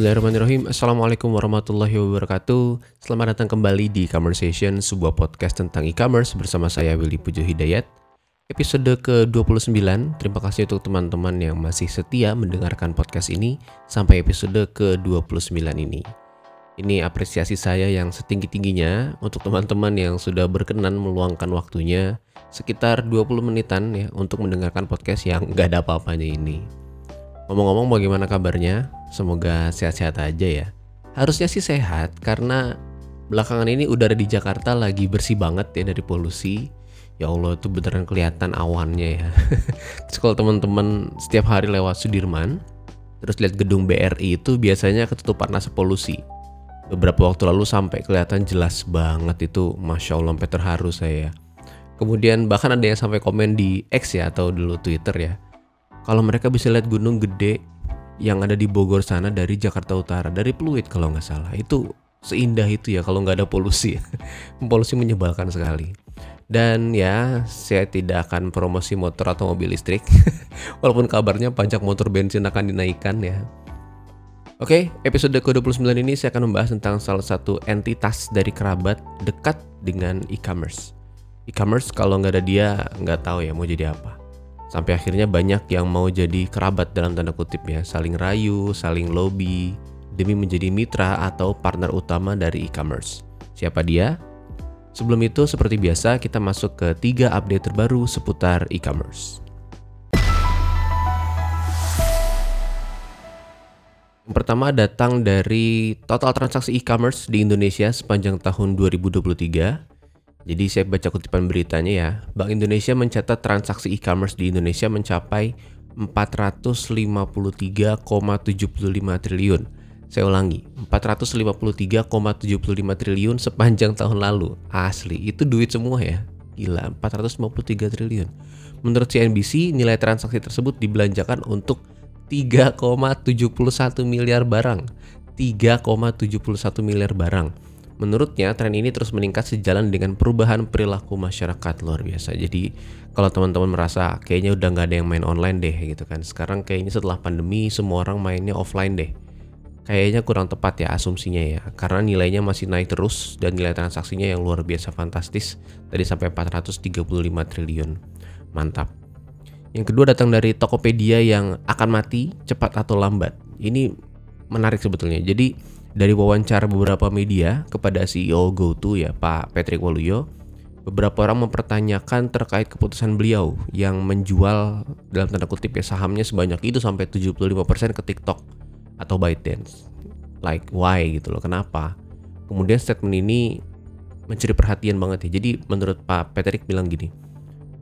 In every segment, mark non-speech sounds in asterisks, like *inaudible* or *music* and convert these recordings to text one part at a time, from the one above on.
Bismillahirrahmanirrahim. Assalamualaikum warahmatullahi wabarakatuh. Selamat datang kembali di Conversation Sebuah podcast tentang e-commerce Bersama saya Willy Pujo Hidayat. Episode ke-29. Terima kasih untuk teman-teman yang masih setia mendengarkan podcast ini Sampai episode ke-29 ini. Ini apresiasi saya yang setinggi-tingginya Untuk teman-teman yang sudah berkenan meluangkan waktunya Sekitar 20 menitan ya Untuk mendengarkan podcast yang gak ada apa-apanya ini. Ngomong-ngomong bagaimana kabarnya? Semoga sehat-sehat aja ya. Harusnya sih sehat karena belakangan ini udara di Jakarta lagi bersih banget ya dari polusi. Ya Allah itu beneran kelihatan awannya ya. *laughs* terus kalau teman-teman setiap hari lewat Sudirman, terus lihat gedung BRI itu biasanya ketutupan asap polusi. Beberapa waktu lalu sampai kelihatan jelas banget itu, masya Allah sampai terharu saya. Kemudian bahkan ada yang sampai komen di X ya atau dulu Twitter ya kalau mereka bisa lihat gunung gede yang ada di Bogor sana dari Jakarta Utara, dari Pluit kalau nggak salah, itu seindah itu ya kalau nggak ada polusi. *laughs* polusi menyebalkan sekali. Dan ya, saya tidak akan promosi motor atau mobil listrik. *laughs* Walaupun kabarnya pajak motor bensin akan dinaikkan ya. Oke, episode ke-29 ini saya akan membahas tentang salah satu entitas dari kerabat dekat dengan e-commerce. E-commerce kalau nggak ada dia, nggak tahu ya mau jadi apa. Sampai akhirnya banyak yang mau jadi kerabat dalam tanda kutip ya, saling rayu, saling lobby, demi menjadi mitra atau partner utama dari e-commerce. Siapa dia? Sebelum itu, seperti biasa, kita masuk ke tiga update terbaru seputar e-commerce. Yang pertama datang dari total transaksi e-commerce di Indonesia sepanjang tahun 2023 jadi saya baca kutipan beritanya ya, Bank Indonesia mencatat transaksi e-commerce di Indonesia mencapai 453,75 triliun. Saya ulangi, 453,75 triliun sepanjang tahun lalu. Asli, itu duit semua ya. Gila, 453 triliun. Menurut CNBC, nilai transaksi tersebut dibelanjakan untuk 3,71 miliar barang. 3,71 miliar barang Menurutnya, tren ini terus meningkat sejalan dengan perubahan perilaku masyarakat luar biasa. Jadi, kalau teman-teman merasa kayaknya udah nggak ada yang main online deh gitu kan. Sekarang kayaknya setelah pandemi semua orang mainnya offline deh. Kayaknya kurang tepat ya asumsinya ya. Karena nilainya masih naik terus dan nilai transaksinya yang luar biasa fantastis. Tadi sampai 435 triliun. Mantap. Yang kedua datang dari Tokopedia yang akan mati cepat atau lambat. Ini menarik sebetulnya. Jadi dari wawancara beberapa media kepada CEO GoTo ya Pak Patrick Waluyo, beberapa orang mempertanyakan terkait keputusan beliau yang menjual dalam tanda kutip ya sahamnya sebanyak itu sampai 75% ke TikTok atau ByteDance. Like why gitu loh, kenapa? Kemudian statement ini mencuri perhatian banget ya. Jadi menurut Pak Patrick bilang gini,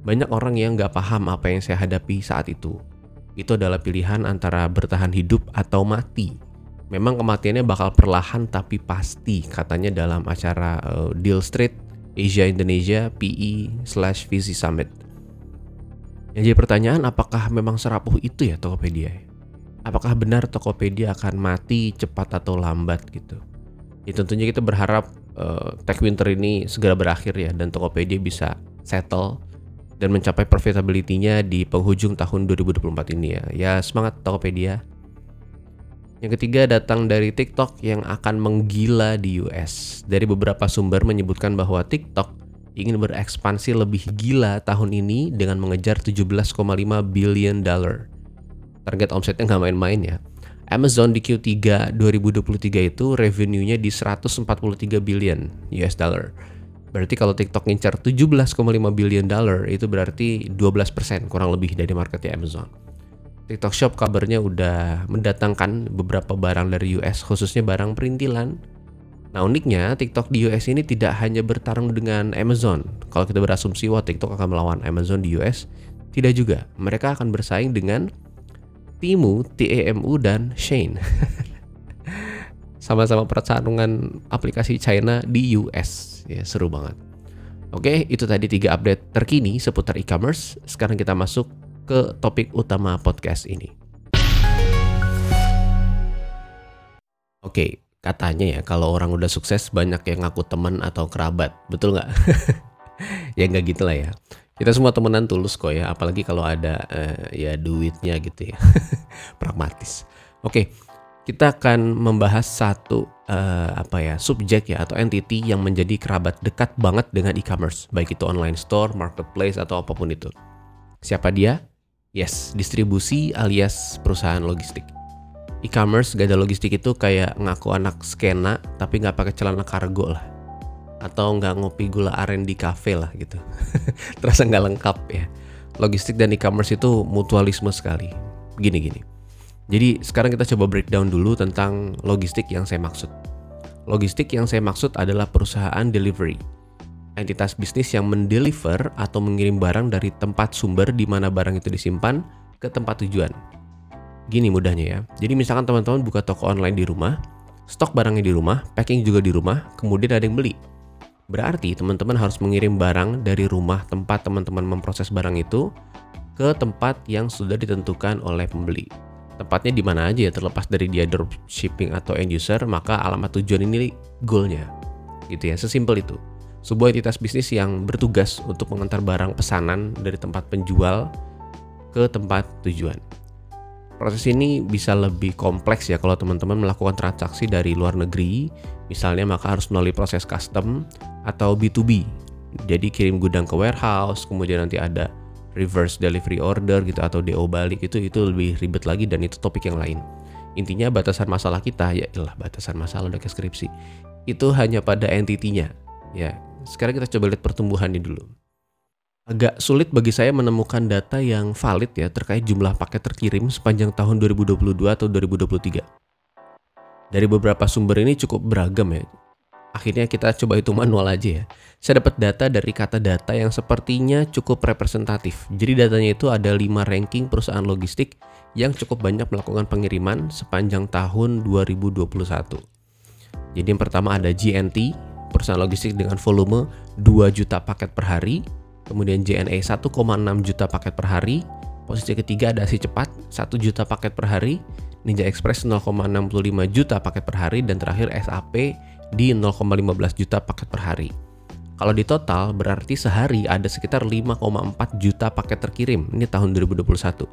banyak orang yang nggak paham apa yang saya hadapi saat itu. Itu adalah pilihan antara bertahan hidup atau mati Memang kematiannya bakal perlahan tapi pasti katanya dalam acara uh, Deal Street Asia Indonesia PE slash VC Summit. Yang jadi pertanyaan apakah memang serapuh itu ya Tokopedia? Apakah benar Tokopedia akan mati cepat atau lambat gitu? Ya tentunya kita berharap uh, tech winter ini segera berakhir ya dan Tokopedia bisa settle dan mencapai profitability-nya di penghujung tahun 2024 ini ya. Ya semangat Tokopedia. Yang ketiga datang dari TikTok yang akan menggila di US. Dari beberapa sumber menyebutkan bahwa TikTok ingin berekspansi lebih gila tahun ini dengan mengejar 17,5 billion dollar. Target omsetnya nggak main-main ya. Amazon di Q3 2023 itu revenue-nya di 143 billion US dollar. Berarti kalau TikTok ngincar 17,5 billion dollar itu berarti 12% kurang lebih dari marketnya Amazon. TikTok Shop kabarnya udah mendatangkan beberapa barang dari US, khususnya barang perintilan. Nah uniknya TikTok di US ini tidak hanya bertarung dengan Amazon. Kalau kita berasumsi wah TikTok akan melawan Amazon di US, tidak juga. Mereka akan bersaing dengan Timu, TAMU, dan Shane. *laughs* Sama-sama pertarungan aplikasi China di US. Ya seru banget. Oke, itu tadi tiga update terkini seputar e-commerce. Sekarang kita masuk ke topik utama podcast ini. Oke, katanya ya kalau orang udah sukses banyak yang ngaku teman atau kerabat, betul nggak? *laughs* ya nggak gitu lah ya. Kita semua temenan tulus kok ya, apalagi kalau ada uh, ya duitnya gitu ya, *laughs* pragmatis. Oke, kita akan membahas satu uh, apa ya subjek ya atau entity yang menjadi kerabat dekat banget dengan e-commerce, baik itu online store, marketplace atau apa pun itu. Siapa dia? Yes, distribusi alias perusahaan logistik. E-commerce gak ada logistik itu kayak ngaku anak skena tapi nggak pakai celana kargo lah atau nggak ngopi gula aren di cafe lah gitu *laughs* terasa nggak lengkap ya logistik dan e-commerce itu mutualisme sekali gini gini jadi sekarang kita coba breakdown dulu tentang logistik yang saya maksud. Logistik yang saya maksud adalah perusahaan delivery. Entitas bisnis yang mendeliver atau mengirim barang dari tempat sumber di mana barang itu disimpan ke tempat tujuan. Gini mudahnya ya. Jadi misalkan teman-teman buka toko online di rumah, stok barangnya di rumah, packing juga di rumah, kemudian ada yang beli. Berarti teman-teman harus mengirim barang dari rumah tempat teman-teman memproses barang itu ke tempat yang sudah ditentukan oleh pembeli tempatnya di mana aja ya terlepas dari dia dropshipping atau end user maka alamat tujuan ini goalnya gitu ya sesimpel itu sebuah entitas bisnis yang bertugas untuk mengantar barang pesanan dari tempat penjual ke tempat tujuan proses ini bisa lebih kompleks ya kalau teman-teman melakukan transaksi dari luar negeri misalnya maka harus melalui proses custom atau B2B jadi kirim gudang ke warehouse kemudian nanti ada reverse delivery order gitu atau DO balik itu itu lebih ribet lagi dan itu topik yang lain. Intinya batasan masalah kita ya ilah batasan masalah udah skripsi. Itu hanya pada entitinya. Ya, sekarang kita coba lihat pertumbuhannya dulu. Agak sulit bagi saya menemukan data yang valid ya terkait jumlah paket terkirim sepanjang tahun 2022 atau 2023. Dari beberapa sumber ini cukup beragam ya akhirnya kita coba hitung manual aja ya. Saya dapat data dari kata data yang sepertinya cukup representatif. Jadi datanya itu ada 5 ranking perusahaan logistik yang cukup banyak melakukan pengiriman sepanjang tahun 2021. Jadi yang pertama ada GNT, perusahaan logistik dengan volume 2 juta paket per hari. Kemudian JNE 1,6 juta paket per hari. Posisi ketiga ada si cepat 1 juta paket per hari. Ninja Express 0,65 juta paket per hari dan terakhir SAP di 0,15 juta paket per hari. Kalau di total berarti sehari ada sekitar 5,4 juta paket terkirim. Ini tahun 2021.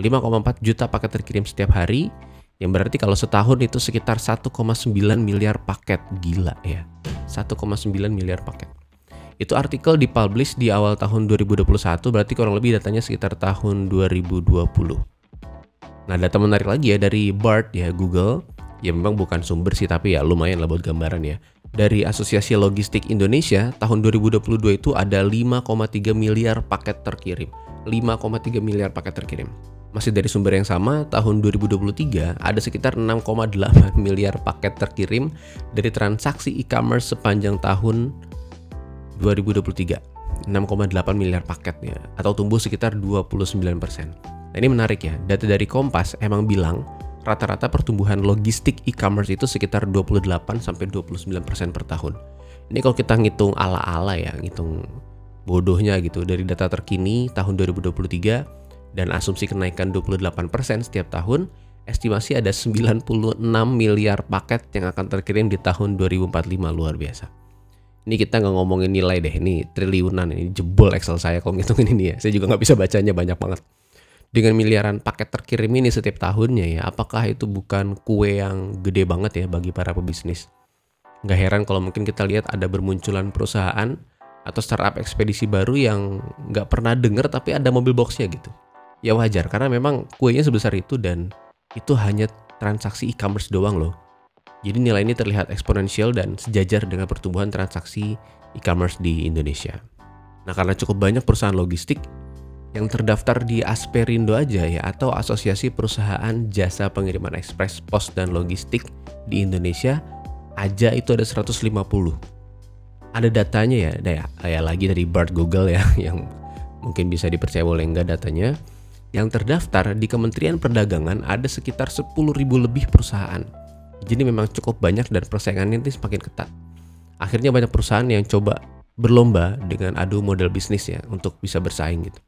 5,4 juta paket terkirim setiap hari yang berarti kalau setahun itu sekitar 1,9 miliar paket. Gila ya. 1,9 miliar paket. Itu artikel dipublish di awal tahun 2021 berarti kurang lebih datanya sekitar tahun 2020. Nah, data menarik lagi ya dari BART ya Google ya memang bukan sumber sih tapi ya lumayan lah buat gambaran ya. Dari Asosiasi Logistik Indonesia, tahun 2022 itu ada 5,3 miliar paket terkirim. 5,3 miliar paket terkirim. Masih dari sumber yang sama, tahun 2023 ada sekitar 6,8 *laughs* miliar paket terkirim dari transaksi e-commerce sepanjang tahun 2023. 6,8 miliar paket ya, atau tumbuh sekitar 29%. Nah ini menarik ya, data dari Kompas emang bilang rata-rata pertumbuhan logistik e-commerce itu sekitar 28 sampai 29% per tahun. Ini kalau kita ngitung ala-ala ya, ngitung bodohnya gitu dari data terkini tahun 2023 dan asumsi kenaikan 28% setiap tahun, estimasi ada 96 miliar paket yang akan terkirim di tahun 2045 luar biasa. Ini kita nggak ngomongin nilai deh, ini triliunan, ini jebol Excel saya kalau ngitungin ini ya. Saya juga nggak bisa bacanya banyak banget dengan miliaran paket terkirim ini setiap tahunnya ya, apakah itu bukan kue yang gede banget ya bagi para pebisnis? Gak heran kalau mungkin kita lihat ada bermunculan perusahaan atau startup ekspedisi baru yang nggak pernah denger tapi ada mobil boxnya gitu. Ya wajar karena memang kuenya sebesar itu dan itu hanya transaksi e-commerce doang loh. Jadi nilai ini terlihat eksponensial dan sejajar dengan pertumbuhan transaksi e-commerce di Indonesia. Nah karena cukup banyak perusahaan logistik, yang terdaftar di Asperindo aja ya atau Asosiasi Perusahaan Jasa Pengiriman Ekspres Pos dan Logistik di Indonesia aja itu ada 150. Ada datanya ya, ya kayak lagi dari BART Google ya *laughs* yang mungkin bisa dipercaya boleh enggak datanya. Yang terdaftar di Kementerian Perdagangan ada sekitar 10.000 lebih perusahaan. Jadi memang cukup banyak dan persaingannya ini semakin ketat. Akhirnya banyak perusahaan yang coba berlomba dengan adu model bisnis ya untuk bisa bersaing gitu.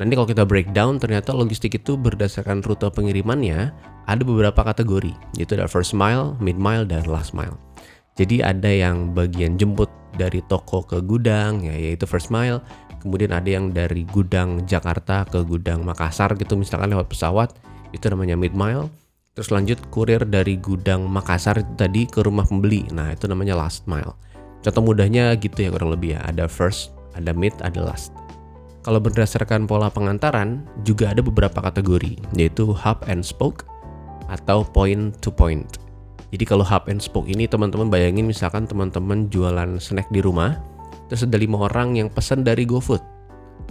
Nanti kalau kita breakdown ternyata logistik itu berdasarkan rute pengirimannya ada beberapa kategori yaitu ada first mile, mid mile dan last mile. Jadi ada yang bagian jemput dari toko ke gudang ya yaitu first mile, kemudian ada yang dari gudang Jakarta ke gudang Makassar gitu misalkan lewat pesawat itu namanya mid mile. Terus lanjut kurir dari gudang Makassar tadi ke rumah pembeli. Nah, itu namanya last mile. Contoh mudahnya gitu ya kurang lebih ya. Ada first, ada mid, ada last. Kalau berdasarkan pola pengantaran, juga ada beberapa kategori, yaitu hub and spoke atau point to point. Jadi kalau hub and spoke ini teman-teman bayangin misalkan teman-teman jualan snack di rumah, terus ada lima orang yang pesan dari GoFood.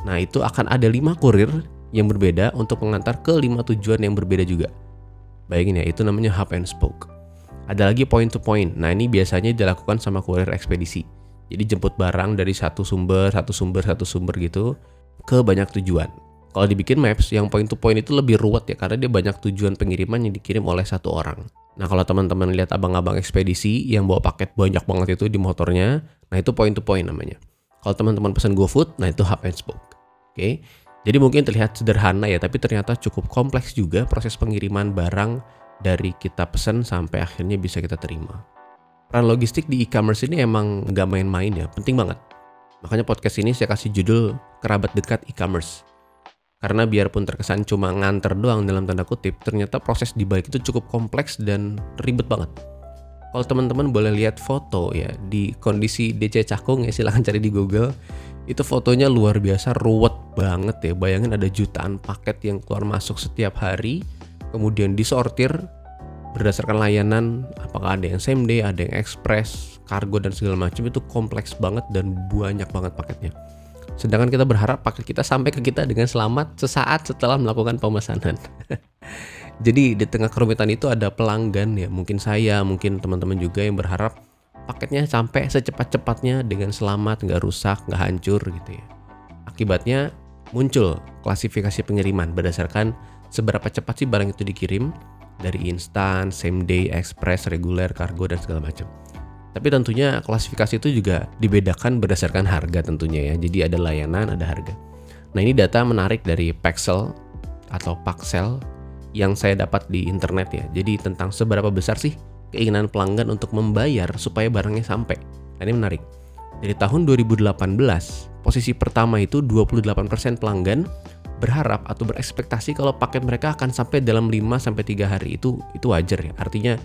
Nah itu akan ada lima kurir yang berbeda untuk mengantar ke lima tujuan yang berbeda juga. Bayangin ya, itu namanya hub and spoke. Ada lagi point to point. Nah, ini biasanya dilakukan sama kurir ekspedisi. Jadi jemput barang dari satu sumber, satu sumber, satu sumber gitu ke banyak tujuan. Kalau dibikin maps, yang point to point itu lebih ruwet ya karena dia banyak tujuan pengiriman yang dikirim oleh satu orang. Nah kalau teman-teman lihat abang-abang ekspedisi yang bawa paket banyak banget itu di motornya, nah itu point to point namanya. Kalau teman-teman pesan GoFood, nah itu hub and spoke. Oke, jadi mungkin terlihat sederhana ya, tapi ternyata cukup kompleks juga proses pengiriman barang dari kita pesan sampai akhirnya bisa kita terima. Peran logistik di e-commerce ini emang nggak main-main ya, penting banget. Makanya podcast ini saya kasih judul kerabat dekat e-commerce. Karena biarpun terkesan cuma nganter doang dalam tanda kutip, ternyata proses di balik itu cukup kompleks dan ribet banget. Kalau teman-teman boleh lihat foto ya di kondisi DC Cakung ya silahkan cari di Google. Itu fotonya luar biasa ruwet banget ya. Bayangin ada jutaan paket yang keluar masuk setiap hari, kemudian disortir berdasarkan layanan apakah ada yang same day, ada yang express, kargo dan segala macam itu kompleks banget dan banyak banget paketnya. Sedangkan kita berharap paket kita sampai ke kita dengan selamat sesaat setelah melakukan pemesanan. *laughs* Jadi di tengah kerumitan itu ada pelanggan ya, mungkin saya, mungkin teman-teman juga yang berharap paketnya sampai secepat-cepatnya dengan selamat, nggak rusak, nggak hancur gitu ya. Akibatnya muncul klasifikasi pengiriman berdasarkan seberapa cepat sih barang itu dikirim dari instan, same day, express, reguler, kargo dan segala macam. Tapi tentunya klasifikasi itu juga dibedakan berdasarkan harga tentunya ya. Jadi ada layanan, ada harga. Nah ini data menarik dari Paxel atau Paxel yang saya dapat di internet ya. Jadi tentang seberapa besar sih keinginan pelanggan untuk membayar supaya barangnya sampai. Nah, ini menarik. Dari tahun 2018, posisi pertama itu 28% pelanggan berharap atau berekspektasi kalau paket mereka akan sampai dalam 5 sampai 3 hari itu itu wajar ya. Artinya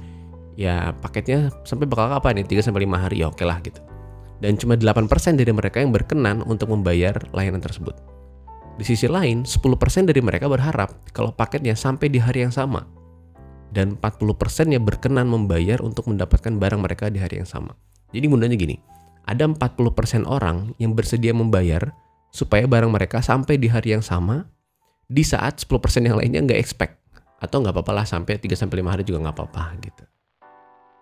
ya paketnya sampai bakal kapan nih 3 sampai 5 hari ya oke lah gitu. Dan cuma 8% dari mereka yang berkenan untuk membayar layanan tersebut. Di sisi lain, 10% dari mereka berharap kalau paketnya sampai di hari yang sama. Dan 40% yang berkenan membayar untuk mendapatkan barang mereka di hari yang sama. Jadi mudahnya gini, ada 40% orang yang bersedia membayar supaya barang mereka sampai di hari yang sama di saat 10% yang lainnya nggak expect atau nggak apa-apa lah sampai 3 sampai 5 hari juga nggak apa-apa gitu.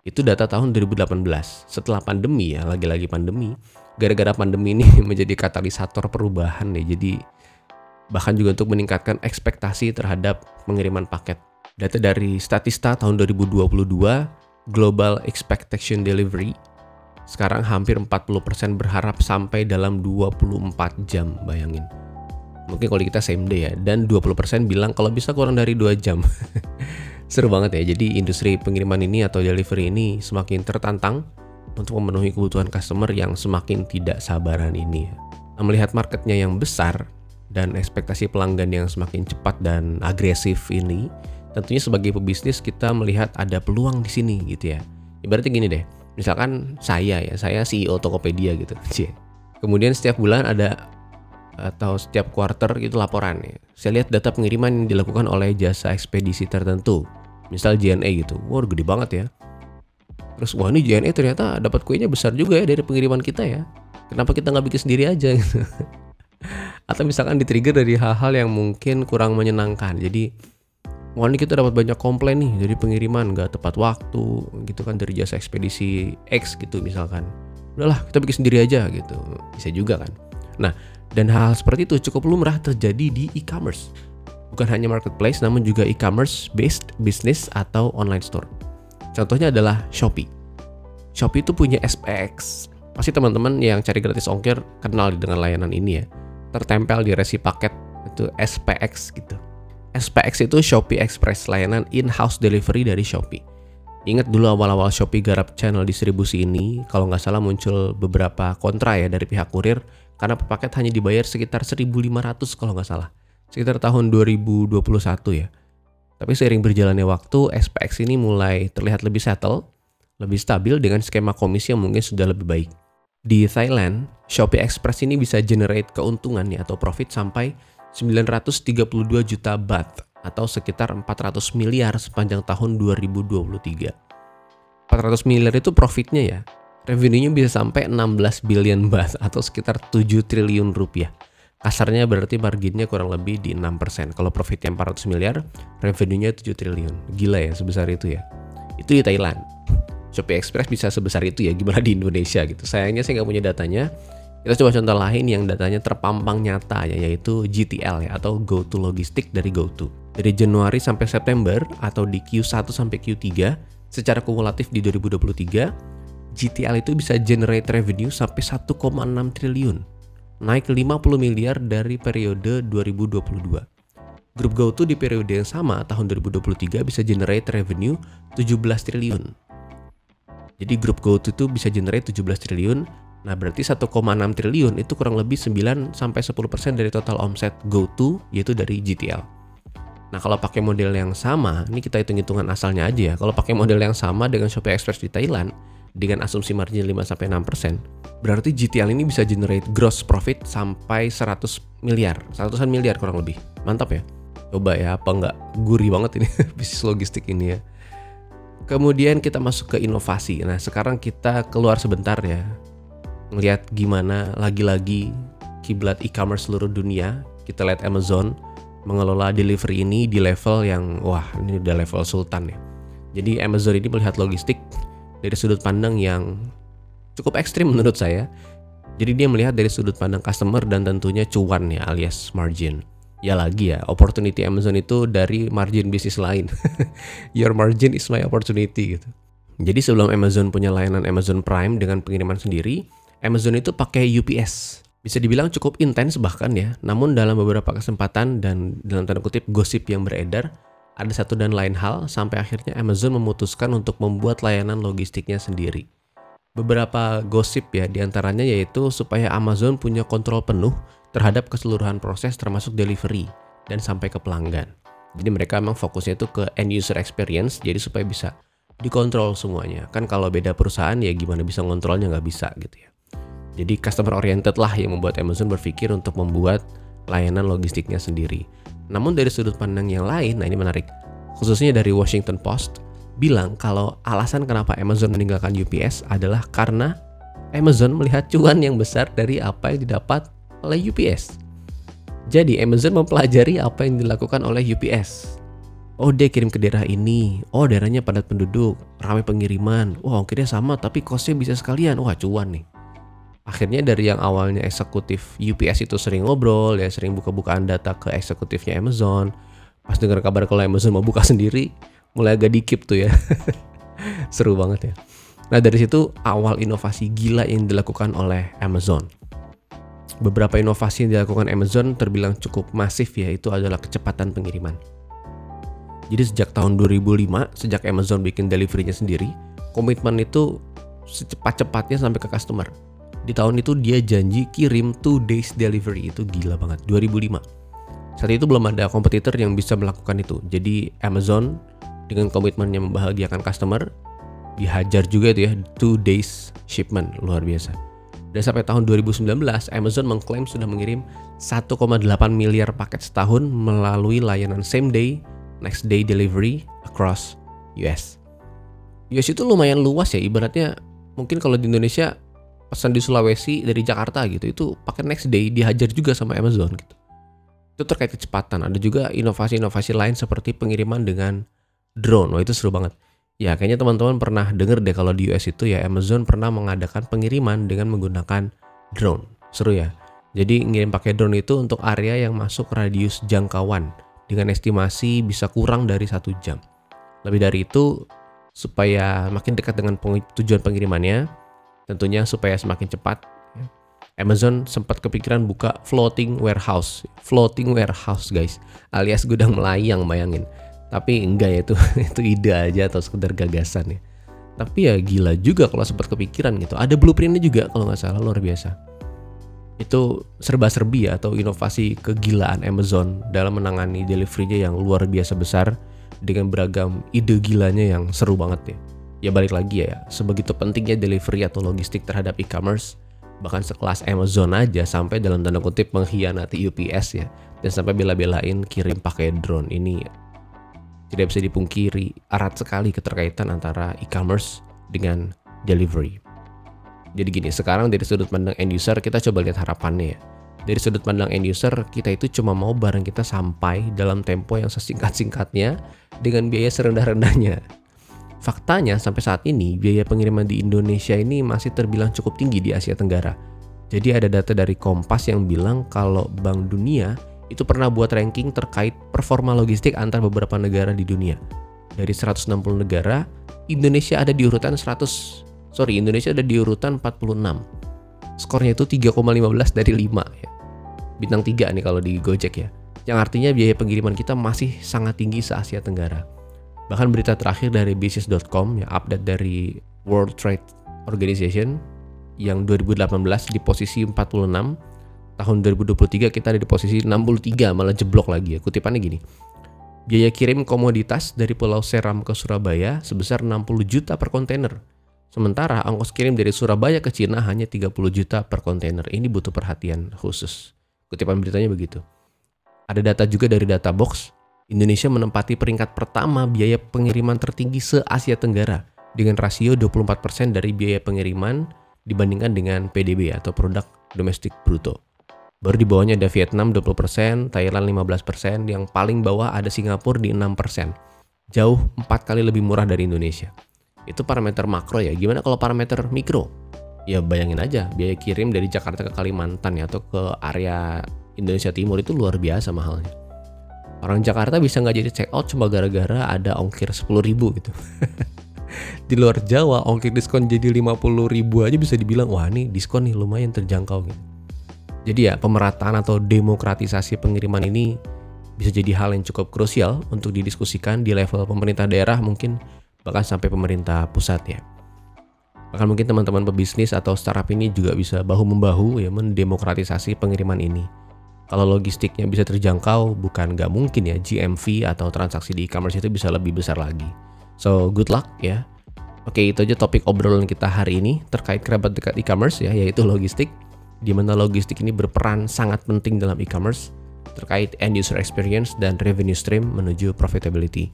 Itu data tahun 2018. Setelah pandemi ya, lagi-lagi pandemi. Gara-gara pandemi ini *laughs* menjadi katalisator perubahan nih. Jadi bahkan juga untuk meningkatkan ekspektasi terhadap pengiriman paket. Data dari Statista tahun 2022, Global Expectation Delivery, sekarang hampir 40% berharap sampai dalam 24 jam, bayangin. Mungkin kalau kita same day ya, dan 20% bilang kalau bisa kurang dari 2 jam. *laughs* Seru banget ya. Jadi industri pengiriman ini atau delivery ini semakin tertantang untuk memenuhi kebutuhan customer yang semakin tidak sabaran ini. Melihat marketnya yang besar dan ekspektasi pelanggan yang semakin cepat dan agresif ini, tentunya sebagai pebisnis kita melihat ada peluang di sini gitu ya. Ibaratnya gini deh, misalkan saya ya, saya CEO Tokopedia gitu. *laughs* Kemudian setiap bulan ada atau setiap quarter itu laporan ya. Saya lihat data pengiriman yang dilakukan oleh jasa ekspedisi tertentu. Misal JNE gitu. Wah, gede banget ya. Terus wah ini JNE ternyata dapat kuenya besar juga ya dari pengiriman kita ya. Kenapa kita nggak bikin sendiri aja gitu. *laughs* Atau misalkan di-trigger dari hal-hal yang mungkin kurang menyenangkan. Jadi wah ini kita dapat banyak komplain nih dari pengiriman nggak tepat waktu gitu kan dari jasa ekspedisi X gitu misalkan. Udahlah kita bikin sendiri aja gitu. Bisa juga kan. Nah, dan hal, hal seperti itu cukup lumrah terjadi di e-commerce. Bukan hanya marketplace, namun juga e-commerce based business atau online store. Contohnya adalah Shopee. Shopee itu punya SPX. Pasti teman-teman yang cari gratis ongkir kenal dengan layanan ini ya. Tertempel di resi paket itu SPX gitu. SPX itu Shopee Express, layanan in-house delivery dari Shopee. Ingat dulu awal-awal Shopee garap channel distribusi ini, kalau nggak salah muncul beberapa kontra ya dari pihak kurir karena per paket hanya dibayar sekitar 1.500 kalau nggak salah. Sekitar tahun 2021 ya. Tapi seiring berjalannya waktu, SPX ini mulai terlihat lebih settle, lebih stabil dengan skema komisi yang mungkin sudah lebih baik. Di Thailand, Shopee Express ini bisa generate keuntungan ya atau profit sampai 932 juta baht atau sekitar 400 miliar sepanjang tahun 2023. 400 miliar itu profitnya ya. Revenue-nya bisa sampai 16 billion baht atau sekitar 7 triliun rupiah. Kasarnya berarti marginnya kurang lebih di 6%. Kalau profitnya 400 miliar, revenue-nya 7 triliun. Gila ya sebesar itu ya. Itu di Thailand. Shopee Express bisa sebesar itu ya, gimana di Indonesia gitu. Sayangnya saya nggak punya datanya. Kita coba contoh lain yang datanya terpampang nyata ya, yaitu GTL ya, atau GoTo Logistik dari GoTo. Dari Januari sampai September atau di Q1 sampai Q3, secara kumulatif di 2023, GTL itu bisa generate revenue sampai 1,6 triliun naik 50 miliar dari periode 2022. Grup GoTo di periode yang sama tahun 2023 bisa generate revenue 17 triliun. Jadi grup GoTo itu bisa generate 17 triliun. Nah, berarti 1,6 triliun itu kurang lebih 9 sampai 10% dari total omset GoTo yaitu dari GTL. Nah, kalau pakai model yang sama, ini kita hitung-hitungan asalnya aja ya. Kalau pakai model yang sama dengan Shopee Express di Thailand, dengan asumsi margin 5-6%, berarti GTL ini bisa generate gross profit sampai 100 miliar, 100 miliar kurang lebih. Mantap ya. Coba ya, apa nggak gurih banget ini *laughs* bisnis logistik ini ya. Kemudian kita masuk ke inovasi. Nah, sekarang kita keluar sebentar ya. Ngelihat gimana lagi-lagi kiblat e-commerce seluruh dunia. Kita lihat Amazon mengelola delivery ini di level yang wah, ini udah level sultan ya. Jadi Amazon ini melihat logistik dari sudut pandang yang cukup ekstrim menurut saya. Jadi dia melihat dari sudut pandang customer dan tentunya cuan ya alias margin. Ya lagi ya, opportunity Amazon itu dari margin bisnis lain. *laughs* Your margin is my opportunity gitu. Jadi sebelum Amazon punya layanan Amazon Prime dengan pengiriman sendiri, Amazon itu pakai UPS. Bisa dibilang cukup intens bahkan ya. Namun dalam beberapa kesempatan dan dalam tanda kutip gosip yang beredar, ada satu dan lain hal sampai akhirnya Amazon memutuskan untuk membuat layanan logistiknya sendiri. Beberapa gosip ya di antaranya yaitu supaya Amazon punya kontrol penuh terhadap keseluruhan proses termasuk delivery dan sampai ke pelanggan. Jadi mereka memang fokusnya itu ke end user experience jadi supaya bisa dikontrol semuanya. Kan kalau beda perusahaan ya gimana bisa ngontrolnya nggak bisa gitu ya. Jadi customer oriented lah yang membuat Amazon berpikir untuk membuat layanan logistiknya sendiri. Namun dari sudut pandang yang lain, nah ini menarik, khususnya dari Washington Post, bilang kalau alasan kenapa Amazon meninggalkan UPS adalah karena Amazon melihat cuan yang besar dari apa yang didapat oleh UPS. Jadi Amazon mempelajari apa yang dilakukan oleh UPS. Oh dia kirim ke daerah ini, oh daerahnya padat penduduk, ramai pengiriman, wah ongkirnya sama tapi costnya bisa sekalian, wah cuan nih akhirnya dari yang awalnya eksekutif UPS itu sering ngobrol ya sering buka-bukaan data ke eksekutifnya Amazon. Pas dengar kabar kalau Amazon mau buka *laughs* sendiri mulai agak dikip tuh ya. *laughs* Seru banget ya. Nah dari situ awal inovasi gila yang dilakukan oleh Amazon. Beberapa inovasi yang dilakukan Amazon terbilang cukup masif ya itu adalah kecepatan pengiriman. Jadi sejak tahun 2005 sejak Amazon bikin deliverynya sendiri komitmen itu secepat-cepatnya sampai ke customer di tahun itu dia janji kirim 2 days delivery. Itu gila banget 2005 saat itu belum ada kompetitor yang bisa melakukan itu. Jadi Amazon dengan komitmennya membahagiakan customer dihajar juga itu ya 2 days shipment luar biasa. Dan sampai tahun 2019 Amazon mengklaim sudah mengirim 1,8 miliar paket setahun melalui layanan same day next day delivery across US US itu lumayan luas ya ibaratnya mungkin kalau di Indonesia pesan di Sulawesi dari Jakarta gitu itu pakai next day dihajar juga sama Amazon gitu. Itu terkait kecepatan. Ada juga inovasi-inovasi lain seperti pengiriman dengan drone. Wah itu seru banget. Ya kayaknya teman-teman pernah denger deh kalau di US itu ya Amazon pernah mengadakan pengiriman dengan menggunakan drone. Seru ya. Jadi ngirim pakai drone itu untuk area yang masuk radius jangkauan dengan estimasi bisa kurang dari satu jam. Lebih dari itu supaya makin dekat dengan tujuan pengirimannya tentunya supaya semakin cepat. Amazon sempat kepikiran buka floating warehouse. Floating warehouse guys. Alias gudang melayang bayangin. Tapi enggak ya itu *laughs* itu ide aja atau sekedar gagasan ya. Tapi ya gila juga kalau sempat kepikiran gitu. Ada blueprintnya juga kalau nggak salah luar biasa. Itu serba-serbi ya atau inovasi kegilaan Amazon dalam menangani deliverynya yang luar biasa besar dengan beragam ide gilanya yang seru banget ya. Ya balik lagi ya, sebegitu pentingnya delivery atau logistik terhadap e-commerce, bahkan sekelas Amazon aja sampai dalam tanda kutip mengkhianati UPS ya, dan sampai bela-belain kirim pakai drone ini tidak bisa dipungkiri erat sekali keterkaitan antara e-commerce dengan delivery. Jadi gini, sekarang dari sudut pandang end user kita coba lihat harapannya ya. Dari sudut pandang end user, kita itu cuma mau barang kita sampai dalam tempo yang sesingkat-singkatnya dengan biaya serendah-rendahnya. Faktanya sampai saat ini biaya pengiriman di Indonesia ini masih terbilang cukup tinggi di Asia Tenggara. Jadi ada data dari Kompas yang bilang kalau Bank Dunia itu pernah buat ranking terkait performa logistik antar beberapa negara di dunia. Dari 160 negara, Indonesia ada di urutan 100 sorry Indonesia ada di urutan 46 skornya itu 3,15 dari 5 ya bintang 3 nih kalau di Gojek ya yang artinya biaya pengiriman kita masih sangat tinggi se Asia Tenggara bahkan berita terakhir dari business.com ya update dari World Trade Organization yang 2018 di posisi 46 tahun 2023 kita ada di posisi 63 malah jeblok lagi ya kutipannya gini biaya kirim komoditas dari Pulau Seram ke Surabaya sebesar 60 juta per kontainer Sementara ongkos kirim dari Surabaya ke Cina hanya 30 juta per kontainer. Ini butuh perhatian khusus. Kutipan beritanya begitu. Ada data juga dari data box. Indonesia menempati peringkat pertama biaya pengiriman tertinggi se-Asia Tenggara dengan rasio 24% dari biaya pengiriman dibandingkan dengan PDB atau produk domestik bruto. Baru di bawahnya ada Vietnam 20%, Thailand 15%, yang paling bawah ada Singapura di 6%. Jauh 4 kali lebih murah dari Indonesia. Itu parameter makro ya. Gimana kalau parameter mikro? Ya bayangin aja, biaya kirim dari Jakarta ke Kalimantan ya atau ke area Indonesia Timur itu luar biasa mahalnya. Orang Jakarta bisa nggak jadi check out cuma gara-gara ada ongkir 10 ribu gitu. *laughs* di luar Jawa ongkir diskon jadi 50 ribu aja bisa dibilang wah ini diskon nih lumayan terjangkau gitu. Jadi ya pemerataan atau demokratisasi pengiriman ini bisa jadi hal yang cukup krusial untuk didiskusikan di level pemerintah daerah mungkin bahkan sampai pemerintah pusat ya. Bahkan mungkin teman-teman pebisnis atau startup ini juga bisa bahu-membahu ya mendemokratisasi pengiriman ini. Kalau logistiknya bisa terjangkau, bukan nggak mungkin ya GMV atau transaksi di e-commerce itu bisa lebih besar lagi. So good luck ya. Oke itu aja topik obrolan kita hari ini terkait kerabat dekat e-commerce ya, yaitu logistik. Di mana logistik ini berperan sangat penting dalam e-commerce terkait end user experience dan revenue stream menuju profitability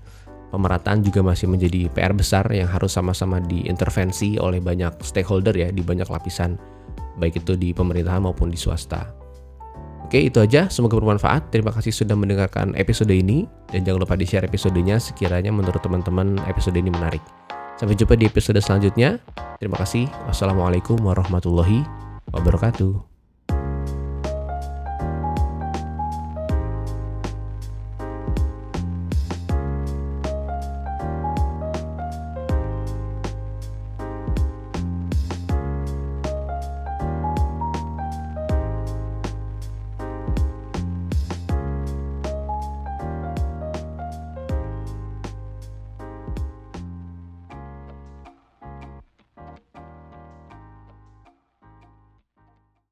pemerataan juga masih menjadi PR besar yang harus sama-sama diintervensi oleh banyak stakeholder ya di banyak lapisan baik itu di pemerintahan maupun di swasta. Oke, itu aja. Semoga bermanfaat. Terima kasih sudah mendengarkan episode ini dan jangan lupa di-share episodenya sekiranya menurut teman-teman episode ini menarik. Sampai jumpa di episode selanjutnya. Terima kasih. Wassalamualaikum warahmatullahi wabarakatuh.